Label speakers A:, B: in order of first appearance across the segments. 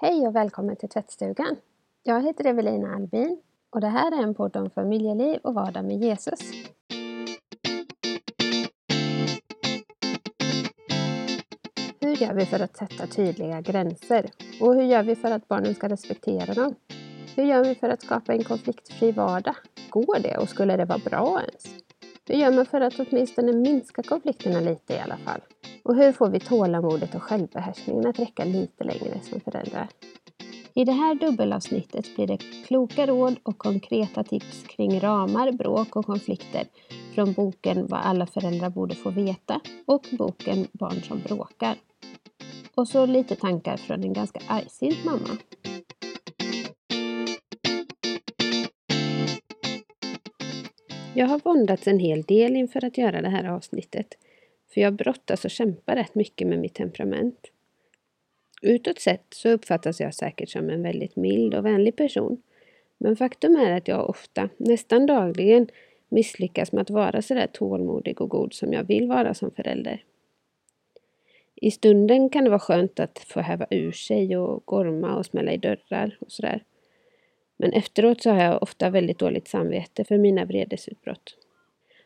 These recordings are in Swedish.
A: Hej och välkommen till tvättstugan! Jag heter Evelina Albin och det här är en podd om familjeliv och vardag med Jesus. Hur gör vi för att sätta tydliga gränser? Och hur gör vi för att barnen ska respektera dem? Hur gör vi för att skapa en konfliktfri vardag? Går det och skulle det vara bra ens? Hur gör man för att åtminstone minska konflikterna lite i alla fall? Och hur får vi tålamodet och självbehärskningen att räcka lite längre som föräldrar? I det här dubbelavsnittet blir det kloka råd och konkreta tips kring ramar, bråk och konflikter från boken Vad alla föräldrar borde få veta och boken Barn som bråkar. Och så lite tankar från en ganska argsint mamma. Jag har våndats en hel del inför att göra det här avsnittet. För jag brottas och kämpar rätt mycket med mitt temperament. Utåt sett så uppfattas jag säkert som en väldigt mild och vänlig person. Men faktum är att jag ofta, nästan dagligen, misslyckas med att vara så där tålmodig och god som jag vill vara som förälder. I stunden kan det vara skönt att få häva ur sig och gorma och smälla i dörrar och sådär. Men efteråt så har jag ofta väldigt dåligt samvete för mina vredesutbrott.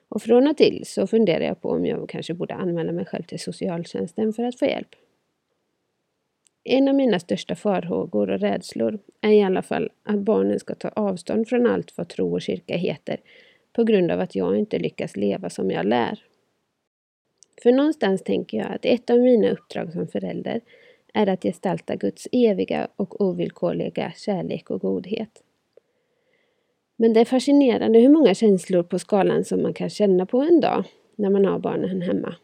A: Och från och till så funderar jag på om jag kanske borde anmäla mig själv till socialtjänsten för att få hjälp. En av mina största farhågor och rädslor är i alla fall att barnen ska ta avstånd från allt vad tro och kyrka heter på grund av att jag inte lyckas leva som jag lär. För någonstans tänker jag att ett av mina uppdrag som förälder är att gestalta Guds eviga och ovillkorliga kärlek och godhet. Men det är fascinerande hur många känslor på skalan som man kan känna på en dag när man har barnen hemma.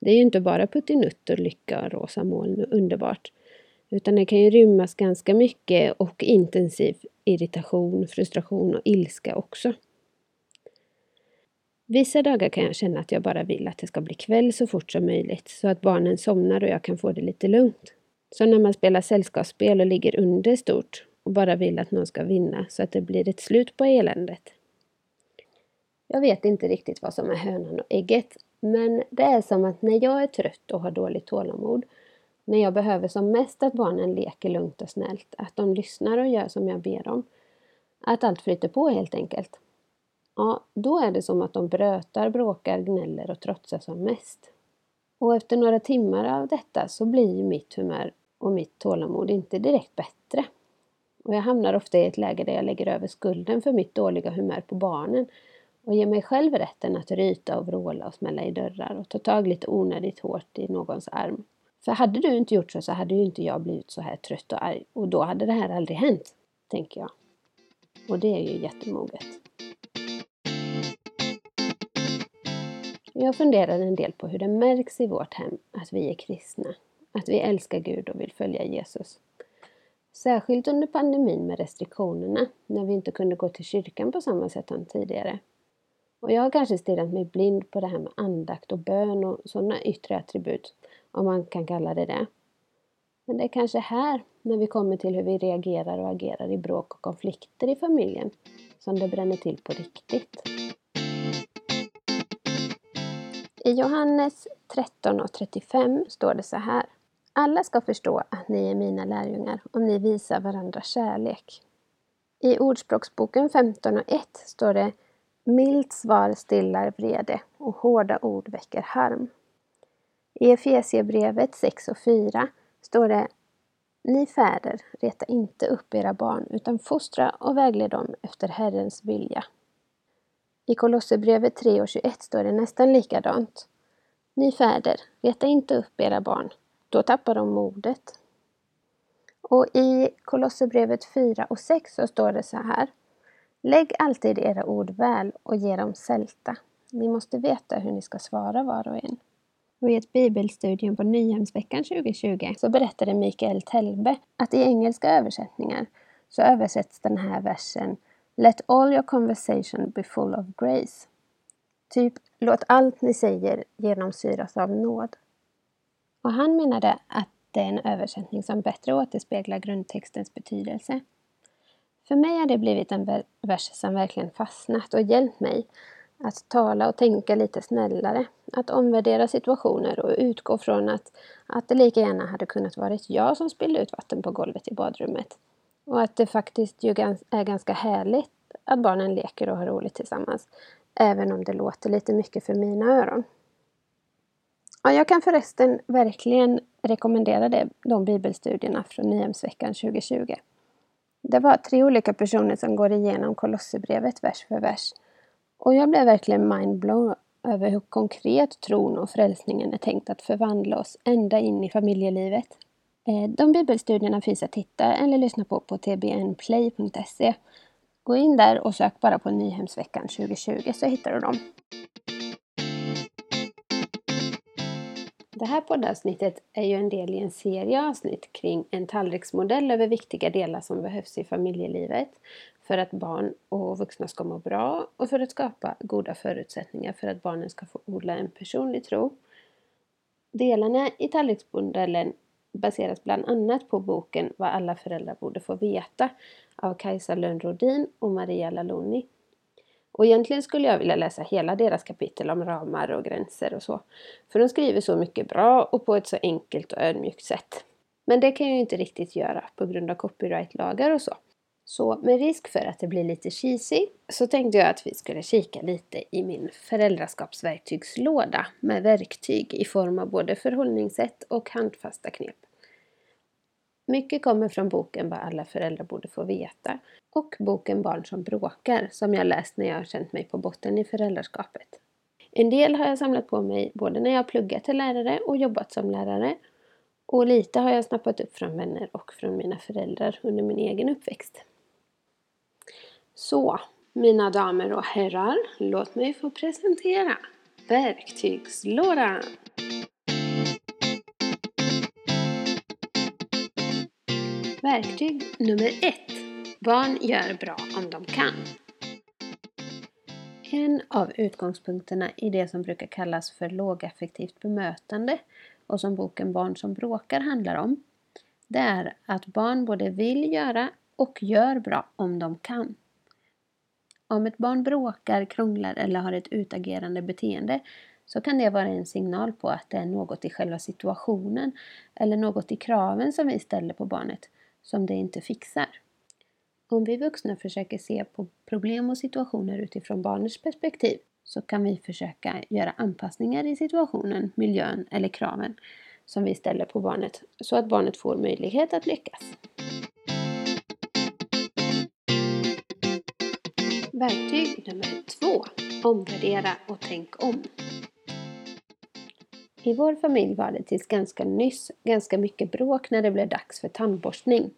A: Det är ju inte bara puttinuttor, lycka och rosa moln och underbart. Utan det kan ju rymmas ganska mycket och intensiv irritation, frustration och ilska också. Vissa dagar kan jag känna att jag bara vill att det ska bli kväll så fort som möjligt så att barnen somnar och jag kan få det lite lugnt. Som när man spelar sällskapsspel och ligger under stort och bara vill att någon ska vinna så att det blir ett slut på eländet. Jag vet inte riktigt vad som är hönan och ägget, men det är som att när jag är trött och har dåligt tålamod, när jag behöver som mest att barnen leker lugnt och snällt, att de lyssnar och gör som jag ber dem, att allt flyter på helt enkelt. Ja, då är det som att de brötar, bråkar, gnäller och trotsar som mest. Och efter några timmar av detta så blir mitt humör och mitt tålamod inte direkt bättre. Och jag hamnar ofta i ett läge där jag lägger över skulden för mitt dåliga humör på barnen och ger mig själv rätten att ryta och vråla och smälla i dörrar och ta tag lite onödigt hårt i någons arm. För hade du inte gjort så så hade ju inte jag blivit så här trött och arg och då hade det här aldrig hänt, tänker jag. Och det är ju jättemoget. Jag funderar en del på hur det märks i vårt hem att vi är kristna, att vi älskar Gud och vill följa Jesus. Särskilt under pandemin med restriktionerna, när vi inte kunde gå till kyrkan på samma sätt som tidigare. Och jag har kanske stirrat mig blind på det här med andakt och bön och sådana yttre attribut, om man kan kalla det det. Men det är kanske här, när vi kommer till hur vi reagerar och agerar i bråk och konflikter i familjen, som det bränner till på riktigt. I Johannes 13 och 35 står det så här. Alla ska förstå att ni är mina lärjungar om ni visar varandra kärlek. I Ordspråksboken 15 och 1 står det Milt svar stillar vrede och hårda ord väcker harm. I Efesiebrevet 6 och 4 står det Ni fäder, reta inte upp era barn utan fostra och vägled dem efter Herrens vilja. I Kolosserbrevet 3 och 21 står det nästan likadant. Ni fäder, reta inte upp era barn, då tappar de modet. Och i Kolosserbrevet 4 och 6 så står det så här. Lägg alltid era ord väl och ge dem sälta. Ni måste veta hur ni ska svara var och en. Och I ett bibelstudium på Nyhemsveckan 2020 så berättade Mikael Telbe att i engelska översättningar så översätts den här versen Let all your conversation be full of grace. Typ, låt allt ni säger genomsyras av nåd. Och han menade att det är en översättning som bättre återspeglar grundtextens betydelse. För mig har det blivit en vers som verkligen fastnat och hjälpt mig Att tala och tänka lite snällare. Att omvärdera situationer och utgå från att, att det lika gärna hade kunnat varit jag som spillde ut vatten på golvet i badrummet. Och att det faktiskt ju är ganska härligt att barnen leker och har roligt tillsammans. Även om det låter lite mycket för mina öron. Ja, jag kan förresten verkligen rekommendera det, de bibelstudierna från Nyhemsveckan 2020. Det var tre olika personer som går igenom Kolosserbrevet vers för vers. Och jag blev verkligen mindblown över hur konkret tron och frälsningen är tänkt att förvandla oss ända in i familjelivet. Eh, de bibelstudierna finns att titta eller lyssna på på tbnplay.se. Gå in där och sök bara på Nyhemsveckan 2020 så hittar du dem. Det här poddavsnittet är ju en del i en serie avsnitt kring en tallriksmodell över viktiga delar som behövs i familjelivet för att barn och vuxna ska må bra och för att skapa goda förutsättningar för att barnen ska få odla en personlig tro. Delarna i tallriksmodellen baseras bland annat på boken Vad alla föräldrar borde få veta av Kajsa Lönnrodin och Maria Laloni. Och egentligen skulle jag vilja läsa hela deras kapitel om ramar och gränser och så. För de skriver så mycket bra och på ett så enkelt och ödmjukt sätt. Men det kan jag ju inte riktigt göra på grund av copyrightlagar och så. Så med risk för att det blir lite cheesy så tänkte jag att vi skulle kika lite i min föräldraskapsverktygslåda med verktyg i form av både förhållningssätt och handfasta knep. Mycket kommer från boken Vad alla föräldrar borde få veta och boken Barn som bråkar som jag läst när jag har känt mig på botten i föräldraskapet. En del har jag samlat på mig både när jag pluggat till lärare och jobbat som lärare och lite har jag snappat upp från vänner och från mina föräldrar under min egen uppväxt. Så, mina damer och herrar, låt mig få presentera verktygslådan! Verktyg nummer ett. Barn gör bra om de kan. En av utgångspunkterna i det som brukar kallas för lågaffektivt bemötande och som boken Barn som bråkar handlar om, det är att barn både vill göra och gör bra om de kan. Om ett barn bråkar, krånglar eller har ett utagerande beteende så kan det vara en signal på att det är något i själva situationen eller något i kraven som vi ställer på barnet som det inte fixar. Om vi vuxna försöker se på problem och situationer utifrån barnets perspektiv så kan vi försöka göra anpassningar i situationen, miljön eller kraven som vi ställer på barnet så att barnet får möjlighet att lyckas. Verktyg nummer två. Omvärdera och tänk om. I vår familj var det tills ganska nyss ganska mycket bråk när det blev dags för tandborstning.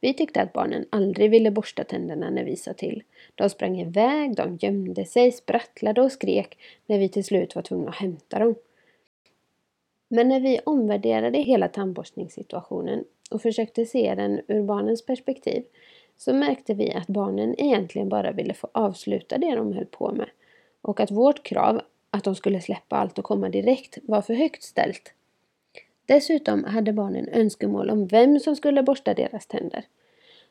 A: Vi tyckte att barnen aldrig ville borsta tänderna när vi sa till. De sprang iväg, de gömde sig, sprattlade och skrek när vi till slut var tvungna att hämta dem. Men när vi omvärderade hela tandborstningssituationen och försökte se den ur barnens perspektiv så märkte vi att barnen egentligen bara ville få avsluta det de höll på med och att vårt krav att de skulle släppa allt och komma direkt var för högt ställt. Dessutom hade barnen önskemål om vem som skulle borsta deras tänder.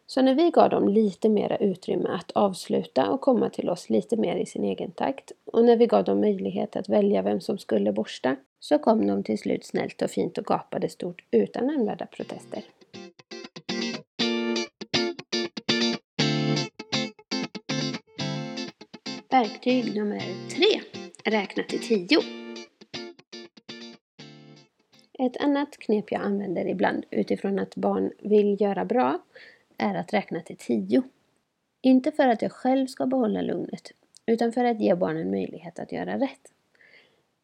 A: Så när vi gav dem lite mera utrymme att avsluta och komma till oss lite mer i sin egen takt och när vi gav dem möjlighet att välja vem som skulle borsta så kom de till slut snällt och fint och gapade stort utan nämnvärda protester. Verktyg nummer tre. Räkna till tio. Ett annat knep jag använder ibland utifrån att barn vill göra bra är att räkna till tio. Inte för att jag själv ska behålla lugnet utan för att ge barnen möjlighet att göra rätt.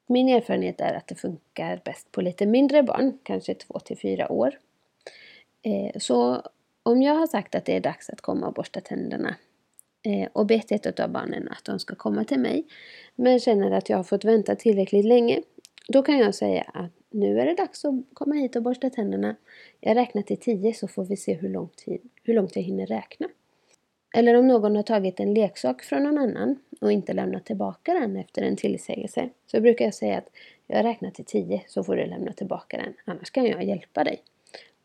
A: Min erfarenhet är att det funkar bäst på lite mindre barn, kanske två till fyra år. Eh, så om jag har sagt att det är dags att komma och borsta tänderna Eh, och bett ett av barnen att de ska komma till mig men känner att jag har fått vänta tillräckligt länge då kan jag säga att nu är det dags att komma hit och borsta tänderna. Jag räknar till tio så får vi se hur, lång tid, hur långt jag hinner räkna. Eller om någon har tagit en leksak från någon annan och inte lämnat tillbaka den efter en tillsägelse så brukar jag säga att jag räknar till tio så får du lämna tillbaka den, annars kan jag hjälpa dig.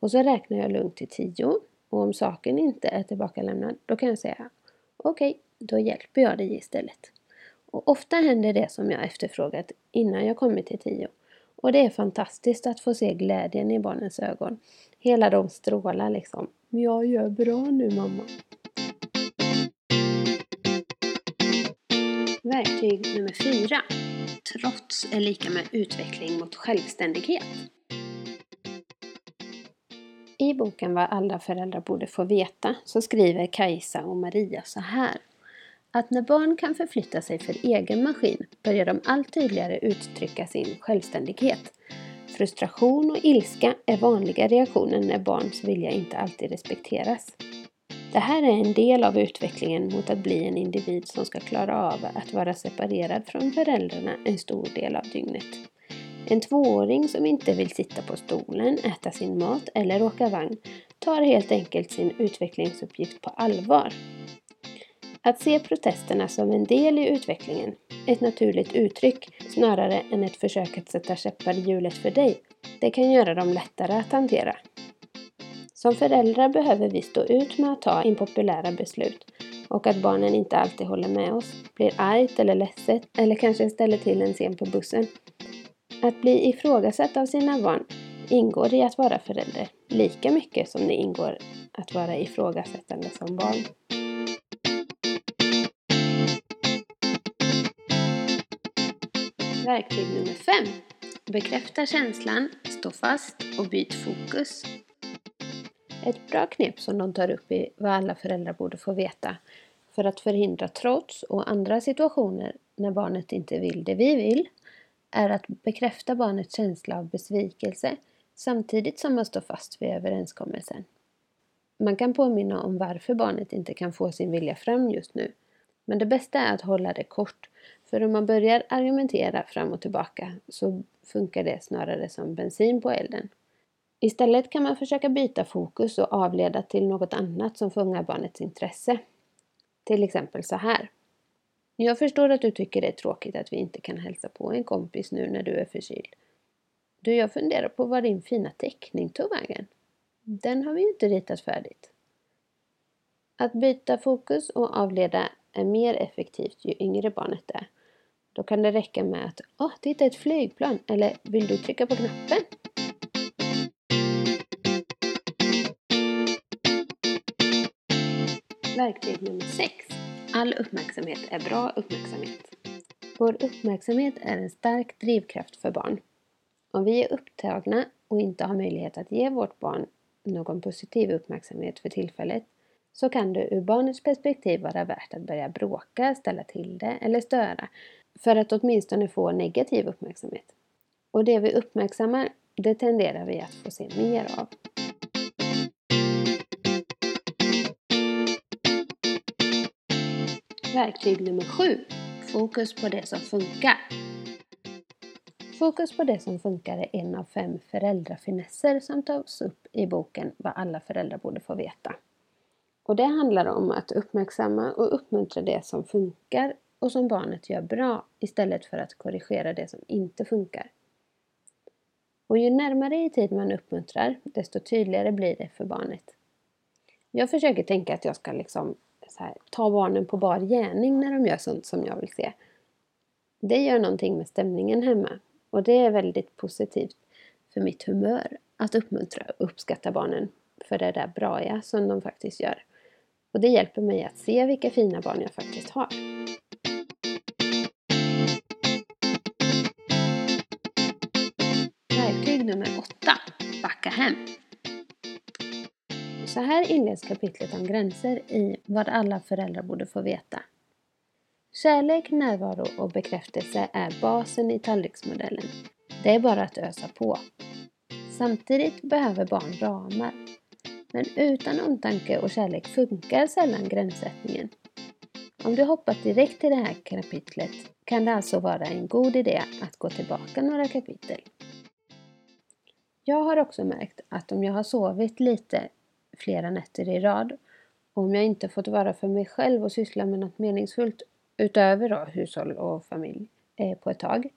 A: Och så räknar jag lugnt till tio och om saken inte är tillbakalämnad då kan jag säga okej, okay, då hjälper jag dig istället. Och ofta händer det som jag efterfrågat innan jag kommit till tio. Och det är fantastiskt att få se glädjen i barnens ögon. Hela de strålar liksom. Jag gör bra nu mamma. Verktyg nummer fyra. Trots är lika med utveckling mot självständighet. I boken Vad alla föräldrar borde få veta så skriver Kajsa och Maria så här. Att när barn kan förflytta sig för egen maskin börjar de allt tydligare uttrycka sin självständighet. Frustration och ilska är vanliga reaktioner när barns vilja inte alltid respekteras. Det här är en del av utvecklingen mot att bli en individ som ska klara av att vara separerad från föräldrarna en stor del av dygnet. En tvååring som inte vill sitta på stolen, äta sin mat eller åka vagn tar helt enkelt sin utvecklingsuppgift på allvar. Att se protesterna som en del i utvecklingen, ett naturligt uttryck snarare än ett försök att sätta käppar i hjulet för dig, det kan göra dem lättare att hantera. Som föräldrar behöver vi stå ut med att ta impopulära beslut och att barnen inte alltid håller med oss, blir argt eller ledset eller kanske ställer till en scen på bussen. Att bli ifrågasatt av sina barn ingår i att vara förälder lika mycket som det ingår att vara ifrågasättande som barn. Verktyg nummer 5. Bekräfta känslan, stå fast och byt fokus. Ett bra knep som de tar upp i vad alla föräldrar borde få veta för att förhindra trots och andra situationer när barnet inte vill det vi vill är att bekräfta barnets känsla av besvikelse samtidigt som man står fast vid överenskommelsen. Man kan påminna om varför barnet inte kan få sin vilja fram just nu. Men det bästa är att hålla det kort, för om man börjar argumentera fram och tillbaka så funkar det snarare som bensin på elden. Istället kan man försöka byta fokus och avleda till något annat som fångar barnets intresse. Till exempel så här. Jag förstår att du tycker det är tråkigt att vi inte kan hälsa på en kompis nu när du är förkyld. Du, jag funderar på var din fina teckning tog vägen. Den har vi ju inte ritat färdigt. Att byta fokus och avleda är mer effektivt ju yngre barnet är. Då kan det räcka med att Åh, oh, titta ett flygplan! Eller Vill du trycka på knappen? Verktyg nummer 6. All uppmärksamhet är bra uppmärksamhet. Vår uppmärksamhet är en stark drivkraft för barn. Om vi är upptagna och inte har möjlighet att ge vårt barn någon positiv uppmärksamhet för tillfället så kan det ur barnets perspektiv vara värt att börja bråka, ställa till det eller störa för att åtminstone få negativ uppmärksamhet. Och det vi uppmärksammar, det tenderar vi att få se mer av. Verktyg nummer sju Fokus på det som funkar. Fokus på det som funkar är en av fem föräldrafinesser som tas upp i boken Vad alla föräldrar borde få veta. Och det handlar om att uppmärksamma och uppmuntra det som funkar och som barnet gör bra istället för att korrigera det som inte funkar. Och ju närmare i tid man uppmuntrar, desto tydligare blir det för barnet. Jag försöker tänka att jag ska liksom här, ta barnen på bar gärning när de gör sånt som jag vill se. Det gör någonting med stämningen hemma och det är väldigt positivt för mitt humör att uppmuntra och uppskatta barnen för det där braiga som de faktiskt gör. Och det hjälper mig att se vilka fina barn jag faktiskt har. Verktyg nummer 8. Backa hem. Så här inleds kapitlet om gränser i Vad alla föräldrar borde få veta. Kärlek, närvaro och bekräftelse är basen i tallriksmodellen. Det är bara att ösa på. Samtidigt behöver barn ramar. Men utan omtanke och kärlek funkar sällan gränssättningen. Om du hoppat direkt till det här kapitlet kan det alltså vara en god idé att gå tillbaka några kapitel. Jag har också märkt att om jag har sovit lite flera nätter i rad och om jag inte fått vara för mig själv och syssla med något meningsfullt utöver då hushåll och familj eh, på ett tag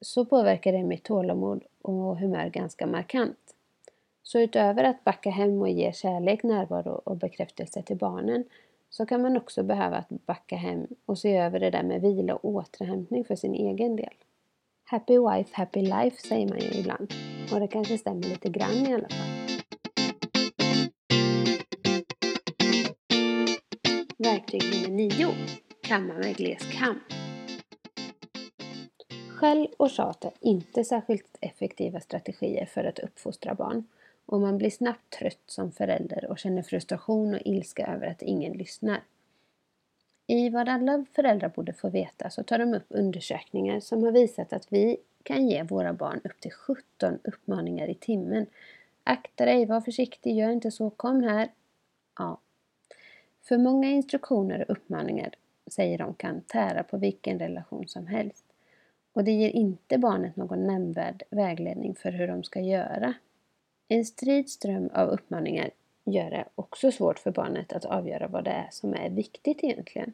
A: så påverkar det mitt tålamod och humör ganska markant. Så utöver att backa hem och ge kärlek, närvaro och bekräftelse till barnen så kan man också behöva att backa hem och se över det där med vila och återhämtning för sin egen del. Happy wife, happy life säger man ju ibland. Och det kanske stämmer lite grann i alla fall. Verktyg nummer 9. Kamma med gles kam. Skäll och tjat är inte särskilt effektiva strategier för att uppfostra barn och man blir snabbt trött som förälder och känner frustration och ilska över att ingen lyssnar. I Vad alla föräldrar borde få veta så tar de upp undersökningar som har visat att vi kan ge våra barn upp till 17 uppmaningar i timmen. Akta dig, var försiktig, gör inte så, kom här. Ja. För många instruktioner och uppmaningar, säger de, kan tära på vilken relation som helst. Och det ger inte barnet någon nämnvärd vägledning för hur de ska göra. En strid ström av uppmaningar gör det också svårt för barnet att avgöra vad det är som är viktigt egentligen.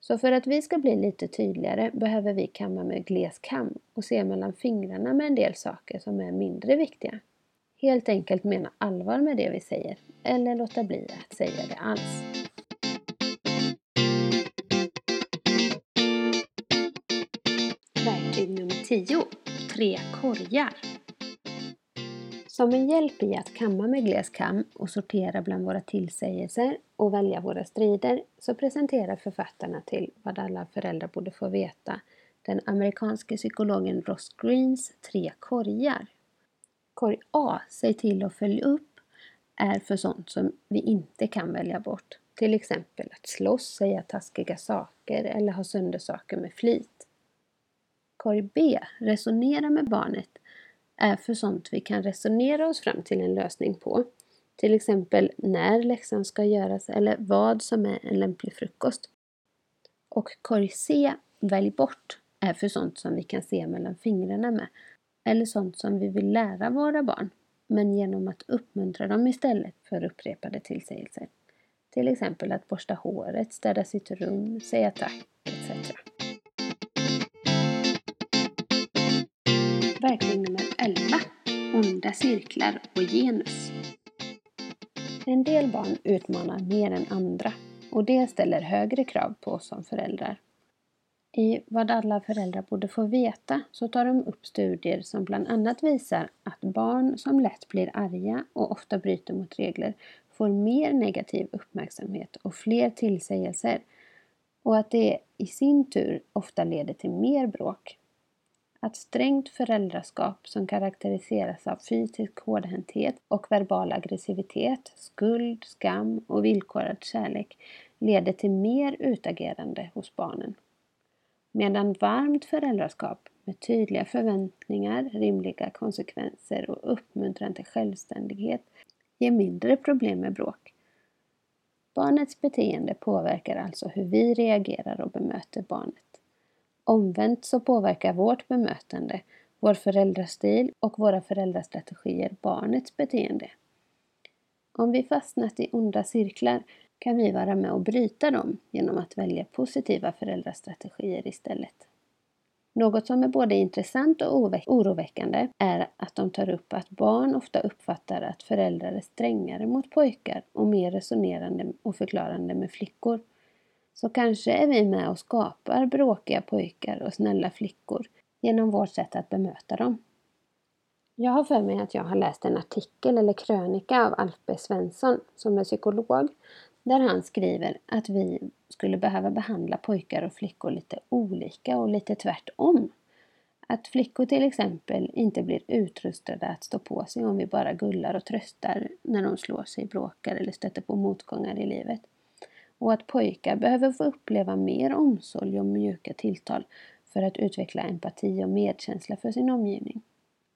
A: Så för att vi ska bli lite tydligare behöver vi kamma med gles kam och se mellan fingrarna med en del saker som är mindre viktiga. Helt enkelt mena allvar med det vi säger, eller låta bli att säga det alls. Verktyg nummer 10. Tre korgar. Som en hjälp i att kamma med gles kam och sortera bland våra tillsägelser och välja våra strider så presenterar författarna till Vad alla föräldrar borde få veta den amerikanske psykologen Ross Greens tre korgar. Korg A, säg till och följ upp, är för sånt som vi inte kan välja bort. Till exempel att slåss, säga taskiga saker eller ha sönder saker med flit. Korg B, resonera med barnet är för sånt vi kan resonera oss fram till en lösning på. Till exempel när läxan ska göras eller vad som är en lämplig frukost. Och korg C, välj bort, är för sånt som vi kan se mellan fingrarna med. Eller sånt som vi vill lära våra barn, men genom att uppmuntra dem istället för upprepade tillsägelser. Till exempel att borsta håret, städa sitt rum, säga tack, etc. Verktyg nummer 11. Onda cirklar och genus. En del barn utmanar mer än andra och det ställer högre krav på oss som föräldrar. I Vad alla föräldrar borde få veta så tar de upp studier som bland annat visar att barn som lätt blir arga och ofta bryter mot regler får mer negativ uppmärksamhet och fler tillsägelser och att det i sin tur ofta leder till mer bråk att strängt föräldraskap som karaktäriseras av fysisk hårdhänthet och verbal aggressivitet, skuld, skam och villkorad kärlek leder till mer utagerande hos barnen. Medan varmt föräldraskap med tydliga förväntningar, rimliga konsekvenser och uppmuntran till självständighet ger mindre problem med bråk. Barnets beteende påverkar alltså hur vi reagerar och bemöter barnet. Omvänt så påverkar vårt bemötande, vår föräldrastil och våra föräldrastrategier barnets beteende. Om vi fastnat i onda cirklar kan vi vara med och bryta dem genom att välja positiva föräldrastrategier istället. Något som är både intressant och oroväckande är att de tar upp att barn ofta uppfattar att föräldrar är strängare mot pojkar och mer resonerande och förklarande med flickor så kanske är vi med och skapar bråkiga pojkar och snälla flickor genom vårt sätt att bemöta dem. Jag har för mig att jag har läst en artikel eller krönika av Alf B Svensson som är psykolog där han skriver att vi skulle behöva behandla pojkar och flickor lite olika och lite tvärtom. Att flickor till exempel inte blir utrustade att stå på sig om vi bara gullar och tröstar när de slår sig, bråkar eller stöter på motgångar i livet och att pojkar behöver få uppleva mer omsorg och mjuka tilltal för att utveckla empati och medkänsla för sin omgivning.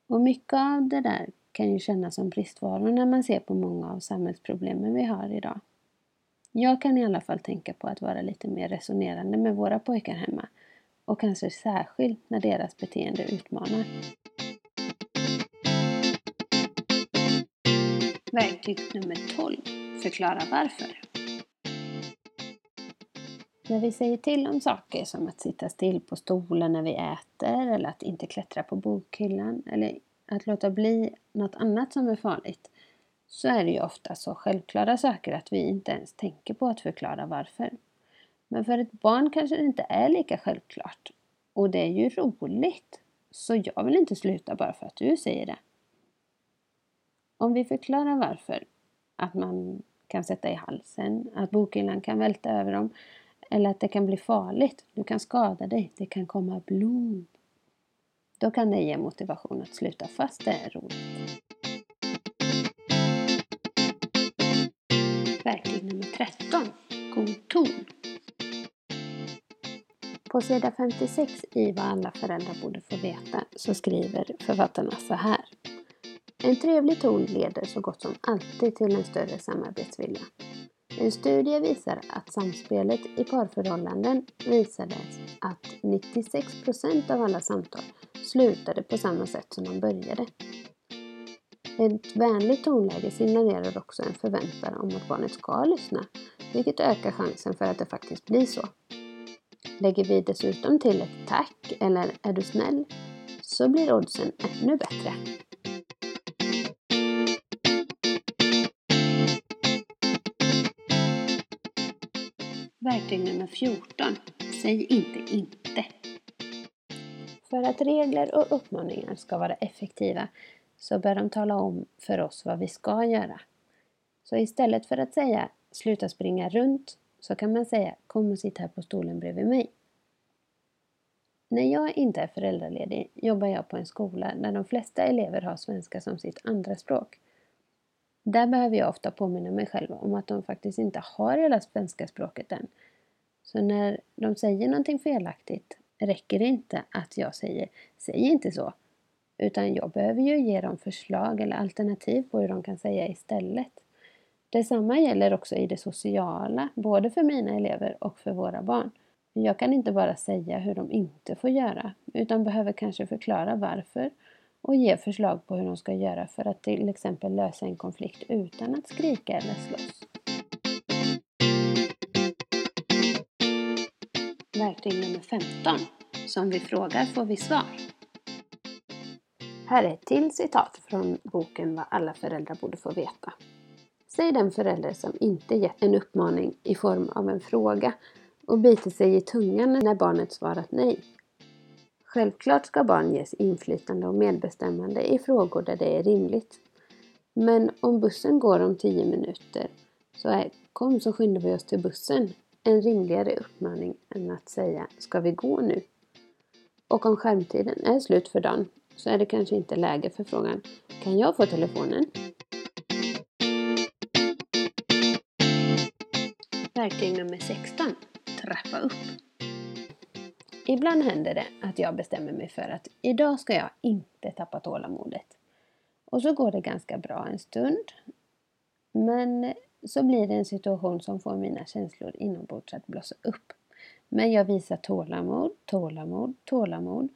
A: Och mycket av det där kan ju kännas som bristvaror när man ser på många av samhällsproblemen vi har idag. Jag kan i alla fall tänka på att vara lite mer resonerande med våra pojkar hemma och kanske särskilt när deras beteende utmanar. Verktyg nummer 12. Förklara varför. När vi säger till om saker som att sitta still på stolen när vi äter eller att inte klättra på bokhyllan eller att låta bli något annat som är farligt så är det ju ofta så självklara saker att vi inte ens tänker på att förklara varför. Men för ett barn kanske det inte är lika självklart. Och det är ju roligt. Så jag vill inte sluta bara för att du säger det. Om vi förklarar varför, att man kan sätta i halsen, att bokhyllan kan välta över dem eller att det kan bli farligt, du kan skada dig, det kan komma blod. Då kan det ge motivation att sluta fast det är roligt. Verktyg nummer 13. God ton. På sida 56 i Vad alla föräldrar borde få veta så skriver författarna så här. En trevlig ton leder så gott som alltid till en större samarbetsvilja. En studie visar att samspelet i parförhållanden visade att 96 procent av alla samtal slutade på samma sätt som de började. Ett vänligt tonläge signalerar också en förväntan om att barnet ska lyssna, vilket ökar chansen för att det faktiskt blir så. Lägger vi dessutom till ett tack eller är du snäll så blir oddsen ännu bättre. Verktyg nummer 14. Säg inte inte. För att regler och uppmaningar ska vara effektiva så bör de tala om för oss vad vi ska göra. Så istället för att säga sluta springa runt så kan man säga kom och sitt här på stolen bredvid mig. När jag inte är föräldraledig jobbar jag på en skola där de flesta elever har svenska som sitt andra språk. Där behöver jag ofta påminna mig själv om att de faktiskt inte har hela svenska språket än. Så när de säger någonting felaktigt räcker det inte att jag säger Säg inte så. Utan jag behöver ju ge dem förslag eller alternativ på hur de kan säga istället. Detsamma gäller också i det sociala, både för mina elever och för våra barn. Jag kan inte bara säga hur de inte får göra, utan behöver kanske förklara varför och ge förslag på hur de ska göra för att till exempel lösa en konflikt utan att skrika eller slåss. Verktyg nummer 15. Som vi frågar får vi svar. Här är ett till citat från boken Vad alla föräldrar borde få veta. Säg den förälder som inte gett en uppmaning i form av en fråga och biter sig i tungan när barnet svarat nej. Självklart ska barn ges inflytande och medbestämmande i frågor där det är rimligt. Men om bussen går om tio minuter så är kom så skyndar vi oss till bussen en rimligare uppmaning än att säga ska vi gå nu? Och om skärmtiden är slut för dagen så är det kanske inte läge för frågan Kan jag få telefonen? Verktyg nummer 16. Trappa upp. Ibland händer det att jag bestämmer mig för att idag ska jag inte tappa tålamodet. Och så går det ganska bra en stund. Men så blir det en situation som får mina känslor inombords att blossa upp. Men jag visar tålamod, tålamod, tålamod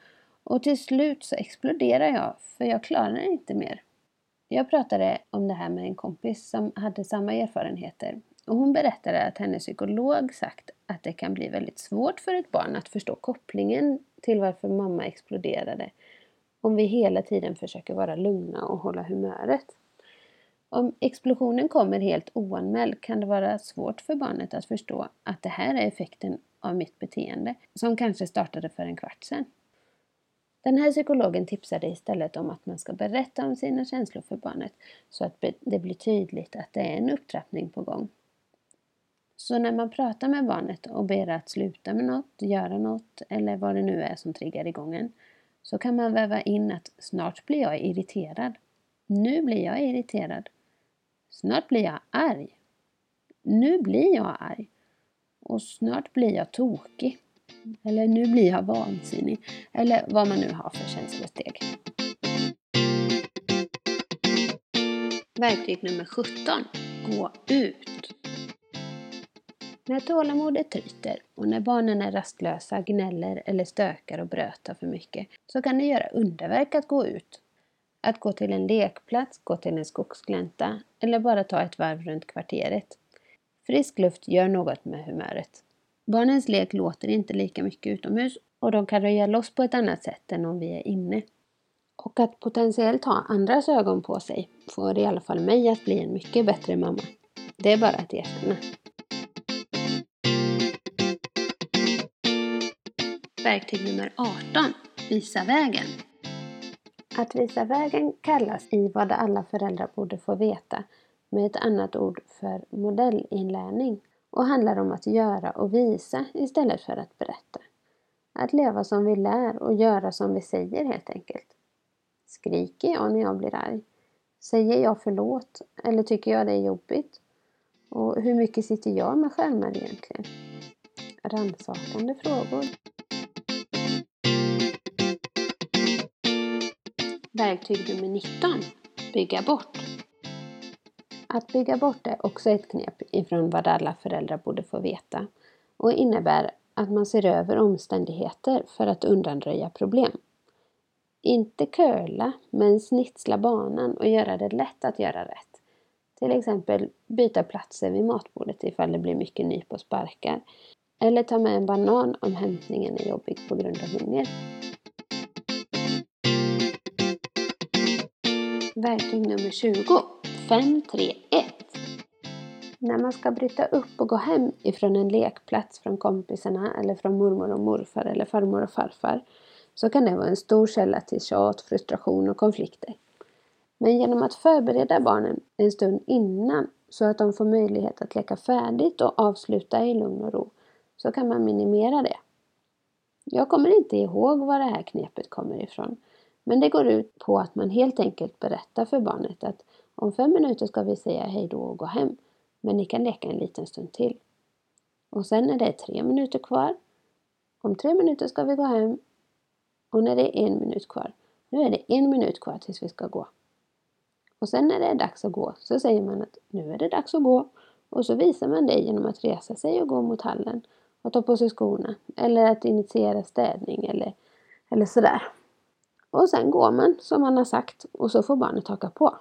A: och till slut så exploderar jag för jag klarar inte mer. Jag pratade om det här med en kompis som hade samma erfarenheter och hon berättade att hennes psykolog sagt att det kan bli väldigt svårt för ett barn att förstå kopplingen till varför mamma exploderade om vi hela tiden försöker vara lugna och hålla humöret. Om explosionen kommer helt oanmäld kan det vara svårt för barnet att förstå att det här är effekten av mitt beteende som kanske startade för en kvart sedan. Den här psykologen tipsade istället om att man ska berätta om sina känslor för barnet så att det blir tydligt att det är en upptrappning på gång. Så när man pratar med barnet och ber att sluta med något, göra något eller vad det nu är som triggar igång en så kan man väva in att snart blir jag irriterad. Nu blir jag irriterad. Snart blir jag arg. Nu blir jag arg. Och snart blir jag tokig. Eller nu blir jag vansinnig. Eller vad man nu har för känslosteg. Verktyg nummer 17. Gå ut. När tålamodet tryter och när barnen är rastlösa, gnäller eller stökar och brötar för mycket så kan det göra underverk att gå ut. Att gå till en lekplats, gå till en skogsglänta eller bara ta ett varv runt kvarteret. Frisk luft gör något med humöret. Barnens lek låter inte lika mycket utomhus och de kan röja loss på ett annat sätt än om vi är inne. Och att potentiellt ha andras ögon på sig får i alla fall mig att bli en mycket bättre mamma. Det är bara att erkänna. Verktyg nummer 18. Visa vägen. Att visa vägen kallas i vad alla föräldrar borde få veta med ett annat ord för modellinlärning och handlar om att göra och visa istället för att berätta. Att leva som vi lär och göra som vi säger helt enkelt. Skriker jag när jag blir arg? Säger jag förlåt? Eller tycker jag det är jobbigt? Och hur mycket sitter jag med skärmar egentligen? Rannsakande frågor. Verktyg nummer 19. Bygga bort. Att bygga bort är också ett knep ifrån vad alla föräldrar borde få veta och innebär att man ser över omständigheter för att undanröja problem. Inte curla, men snitsla banan och göra det lätt att göra rätt. Till exempel byta platser vid matbordet ifall det blir mycket nyp och sparkar. Eller ta med en banan om hämtningen är jobbig på grund av hunger. Verktyg nummer 20. 531 När man ska bryta upp och gå hem ifrån en lekplats från kompisarna eller från mormor och morfar eller farmor och farfar så kan det vara en stor källa till tjat, frustration och konflikter. Men genom att förbereda barnen en stund innan så att de får möjlighet att leka färdigt och avsluta i lugn och ro så kan man minimera det. Jag kommer inte ihåg var det här knepet kommer ifrån. Men det går ut på att man helt enkelt berättar för barnet att om fem minuter ska vi säga hej då och gå hem. Men ni kan leka en liten stund till. Och sen är det tre minuter kvar. Om tre minuter ska vi gå hem. Och när det är en minut kvar. Nu är det en minut kvar tills vi ska gå. Och sen när det är dags att gå så säger man att nu är det dags att gå. Och så visar man det genom att resa sig och gå mot hallen och ta på sig skorna. Eller att initiera städning eller, eller sådär. Och sen går man som man har sagt och så får barnet haka på.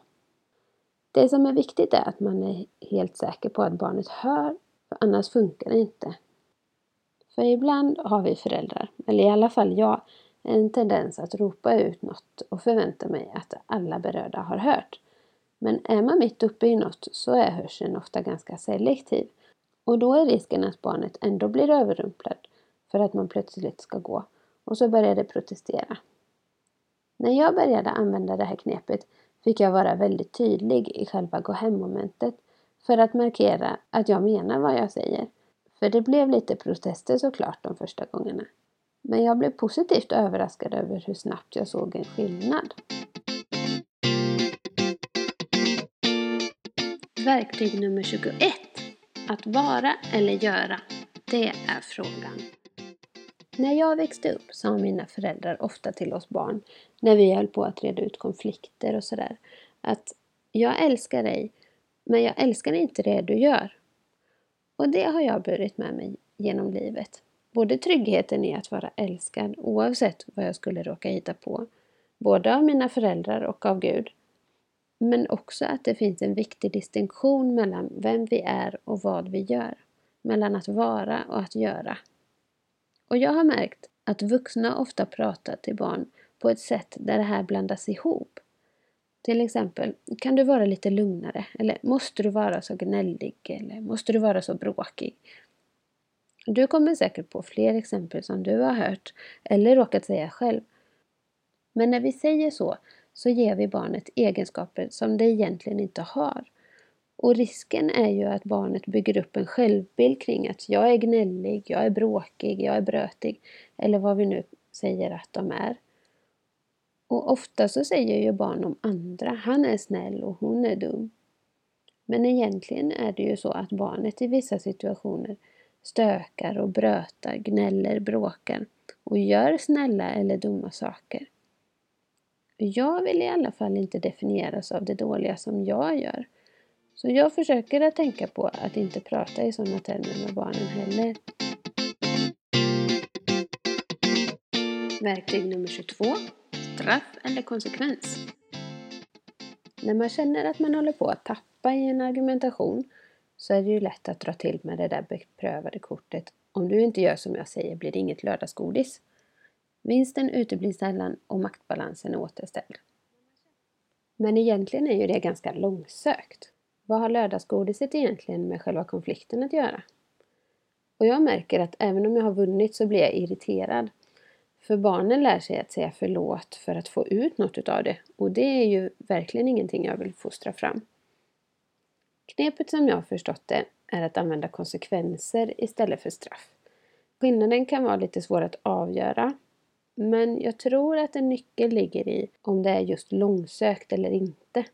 A: Det som är viktigt är att man är helt säker på att barnet hör, för annars funkar det inte. För ibland har vi föräldrar, eller i alla fall jag, en tendens att ropa ut något och förvänta mig att alla berörda har hört. Men är man mitt uppe i något så är hörseln ofta ganska selektiv. Och då är risken att barnet ändå blir överrumplad för att man plötsligt ska gå och så börjar det protestera. När jag började använda det här knepet fick jag vara väldigt tydlig i själva gå hem-momentet för att markera att jag menar vad jag säger. För det blev lite protester såklart de första gångerna. Men jag blev positivt överraskad över hur snabbt jag såg en skillnad. Verktyg nummer 21. Att vara eller göra. Det är frågan. När jag växte upp sa mina föräldrar ofta till oss barn när vi höll på att reda ut konflikter och sådär att jag älskar dig men jag älskar inte det du gör. Och det har jag burit med mig genom livet. Både tryggheten i att vara älskad oavsett vad jag skulle råka hitta på. Både av mina föräldrar och av Gud. Men också att det finns en viktig distinktion mellan vem vi är och vad vi gör. Mellan att vara och att göra. Och jag har märkt att vuxna ofta pratar till barn på ett sätt där det här blandas ihop. Till exempel, kan du vara lite lugnare? Eller måste du vara så gnällig? Eller måste du vara så bråkig? Du kommer säkert på fler exempel som du har hört eller råkat säga själv. Men när vi säger så, så ger vi barnet egenskaper som det egentligen inte har. Och risken är ju att barnet bygger upp en självbild kring att jag är gnällig, jag är bråkig, jag är brötig eller vad vi nu säger att de är. Och ofta så säger ju barn om andra, han är snäll och hon är dum. Men egentligen är det ju så att barnet i vissa situationer stökar och brötar, gnäller, bråkar och gör snälla eller dumma saker. Jag vill i alla fall inte definieras av det dåliga som jag gör. Så jag försöker att tänka på att inte prata i sådana termer med barnen heller. Verktyg nummer 22. Straff eller konsekvens. När man känner att man håller på att tappa i en argumentation så är det ju lätt att dra till med det där beprövade kortet. Om du inte gör som jag säger blir det inget lördagsgodis. Vinsten uteblir sällan och maktbalansen är återställd. Men egentligen är ju det ganska långsökt. Vad har lördagsgodiset egentligen med själva konflikten att göra? Och jag märker att även om jag har vunnit så blir jag irriterad. För barnen lär sig att säga förlåt för att få ut något utav det. Och det är ju verkligen ingenting jag vill fostra fram. Knepet som jag har förstått det är att använda konsekvenser istället för straff. Skillnaden kan vara lite svår att avgöra. Men jag tror att en nyckel ligger i om det är just långsökt eller inte.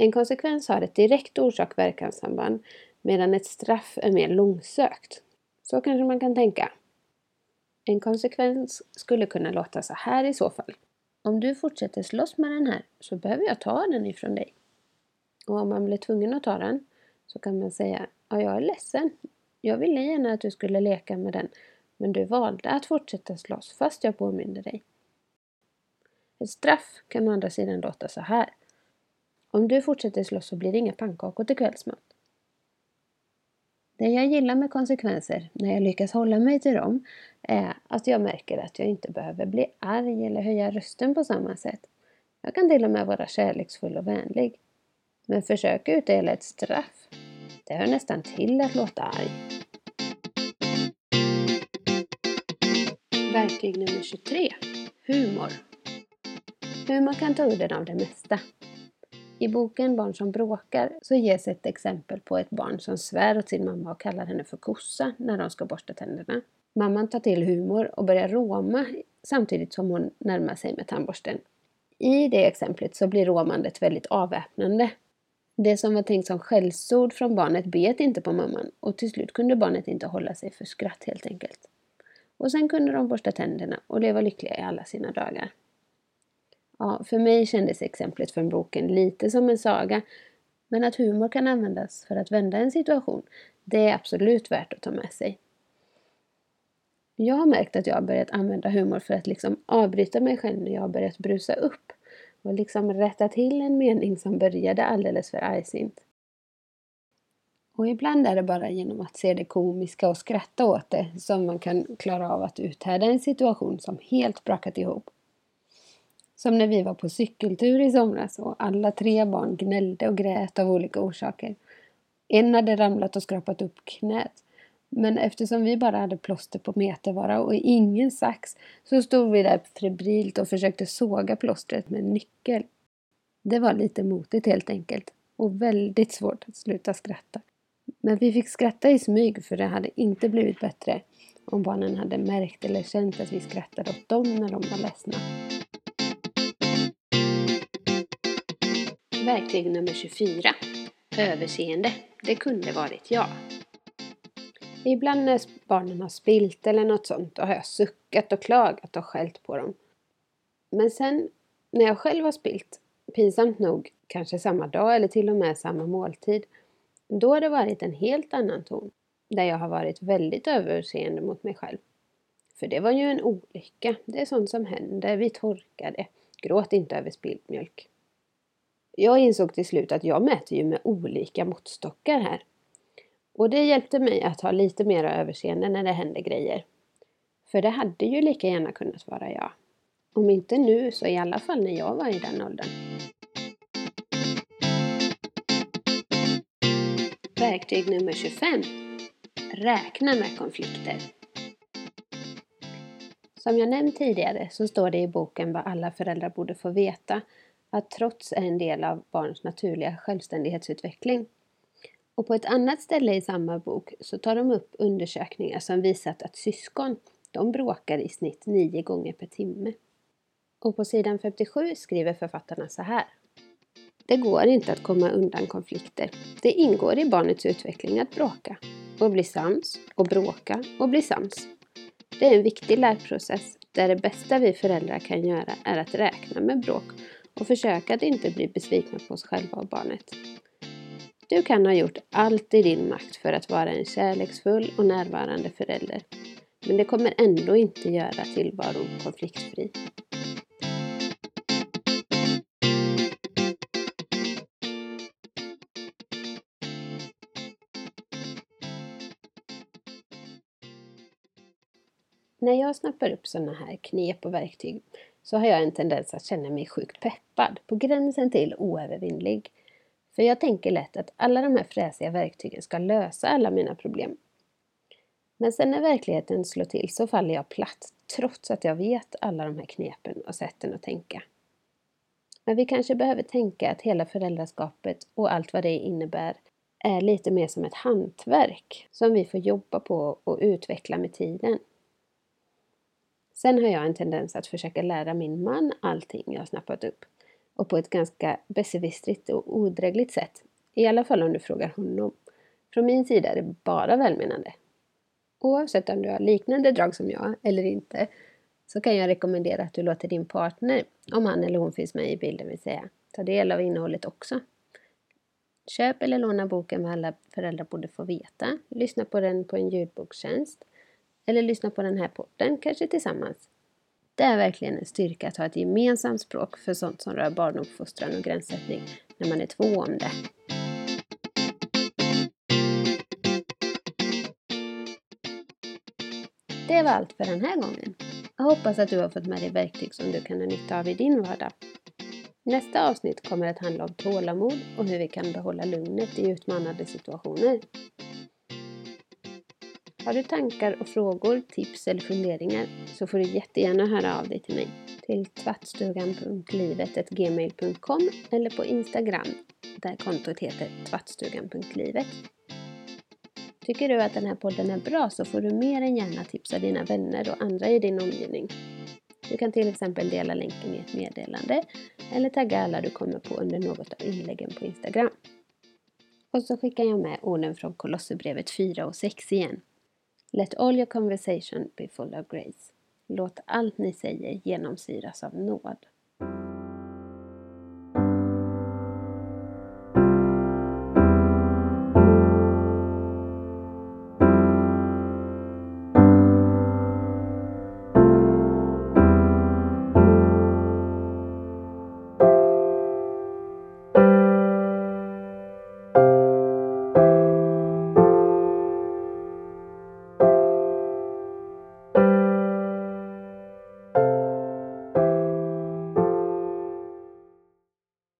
A: En konsekvens har ett direkt orsak-verkanssamband medan ett straff är mer långsökt. Så kanske man kan tänka. En konsekvens skulle kunna låta så här i så fall. Om du fortsätter slåss med den här så behöver jag ta den ifrån dig. Och om man blir tvungen att ta den så kan man säga Ja, jag är ledsen. Jag ville gärna att du skulle leka med den men du valde att fortsätta slåss fast jag påminde dig. Ett straff kan å andra sidan låta så här. Om du fortsätter slåss så blir det inga pannkakor till kvällsmat. Det jag gillar med konsekvenser, när jag lyckas hålla mig till dem, är att jag märker att jag inte behöver bli arg eller höja rösten på samma sätt. Jag kan till och med vara kärleksfull och vänlig. Men försök utdela ett straff. Det hör nästan till att låta arg. Verktyg nummer 23. Humor. Humor kan ta udden av det mesta. I boken Barn som bråkar så ges ett exempel på ett barn som svär åt sin mamma och kallar henne för kossa när de ska borsta tänderna. Mamman tar till humor och börjar råma samtidigt som hon närmar sig med tandborsten. I det exemplet så blir råmandet väldigt avväpnande. Det som var tänkt som skällsord från barnet bet inte på mamman och till slut kunde barnet inte hålla sig för skratt helt enkelt. Och sen kunde de borsta tänderna och leva lyckliga i alla sina dagar. Ja, för mig kändes exemplet från boken lite som en saga. Men att humor kan användas för att vända en situation, det är absolut värt att ta med sig. Jag har märkt att jag har börjat använda humor för att liksom avbryta mig själv när jag har börjat brusa upp och liksom rätta till en mening som började alldeles för argsint. Och ibland är det bara genom att se det komiska och skratta åt det som man kan klara av att uthärda en situation som helt brakat ihop. Som när vi var på cykeltur i somras och alla tre barn gnällde och grät av olika orsaker. En hade ramlat och skrapat upp knät. Men eftersom vi bara hade plåster på metervara och ingen sax så stod vi där febrilt och försökte såga plåstret med en nyckel. Det var lite motigt helt enkelt och väldigt svårt att sluta skratta. Men vi fick skratta i smyg för det hade inte blivit bättre om barnen hade märkt eller känt att vi skrattade åt dem när de var ledsna. Verktyg nummer 24. Överseende. Det kunde varit jag. Ibland när barnen har spilt eller något sånt, då har jag suckat och klagat och skällt på dem. Men sen när jag själv har spilt, pinsamt nog kanske samma dag eller till och med samma måltid, då har det varit en helt annan ton. Där jag har varit väldigt överseende mot mig själv. För det var ju en olycka. Det är sånt som händer. Vi torkade. Gråt inte över spilld mjölk. Jag insåg till slut att jag mäter ju med olika måttstockar här. Och det hjälpte mig att ha lite mer överseende när det händer grejer. För det hade ju lika gärna kunnat vara jag. Om inte nu så i alla fall när jag var i den åldern. Verktyg nummer 25. Räkna med konflikter. Som jag nämnt tidigare så står det i boken vad alla föräldrar borde få veta att trots är en del av barns naturliga självständighetsutveckling. Och på ett annat ställe i samma bok så tar de upp undersökningar som visat att syskon de bråkar i snitt nio gånger per timme. Och på sidan 57 skriver författarna så här. Det går inte att komma undan konflikter. Det ingår i barnets utveckling att bråka och bli sams och bråka och bli sams. Det är en viktig lärprocess där det bästa vi föräldrar kan göra är att räkna med bråk och försöka att inte bli besvikna på oss själva och barnet. Du kan ha gjort allt i din makt för att vara en kärleksfull och närvarande förälder. Men det kommer ändå inte göra tillvaron konfliktfri. När jag snappar upp sådana här knep och verktyg så har jag en tendens att känna mig sjukt peppad, på gränsen till oövervinnlig. För jag tänker lätt att alla de här fräsiga verktygen ska lösa alla mina problem. Men sen när verkligheten slår till så faller jag platt, trots att jag vet alla de här knepen och sätten att tänka. Men vi kanske behöver tänka att hela föräldraskapet och allt vad det innebär är lite mer som ett hantverk som vi får jobba på och utveckla med tiden. Sen har jag en tendens att försöka lära min man allting jag snappat upp. Och på ett ganska besserwissrigt och odrägligt sätt. I alla fall om du frågar honom. Från min sida är det bara välmenande. Oavsett om du har liknande drag som jag eller inte så kan jag rekommendera att du låter din partner, om han eller hon finns med i bilden vill säga, ta del av innehållet också. Köp eller låna boken Vad alla föräldrar borde få veta. Lyssna på den på en ljudbokstjänst. Eller lyssna på den här podden, kanske tillsammans. Det är verkligen en styrka att ha ett gemensamt språk för sånt som rör barnuppfostran och gränssättning när man är två om det. Det var allt för den här gången. Jag hoppas att du har fått med dig verktyg som du kan ha nytta av i din vardag. Nästa avsnitt kommer att handla om tålamod och hur vi kan behålla lugnet i utmanande situationer. Har du tankar och frågor, tips eller funderingar så får du jättegärna höra av dig till mig till tvattstugan.livet.gmail.com eller på Instagram där kontot heter tvattstugan.livet. Tycker du att den här podden är bra så får du mer än gärna tipsa dina vänner och andra i din omgivning. Du kan till exempel dela länken i ett meddelande eller tagga alla du kommer på under något av inläggen på Instagram. Och så skickar jag med orden från Kolosserbrevet 4 och 6 igen. Let all your conversation be full of grace. Låt allt ni säger genomsyras av nåd.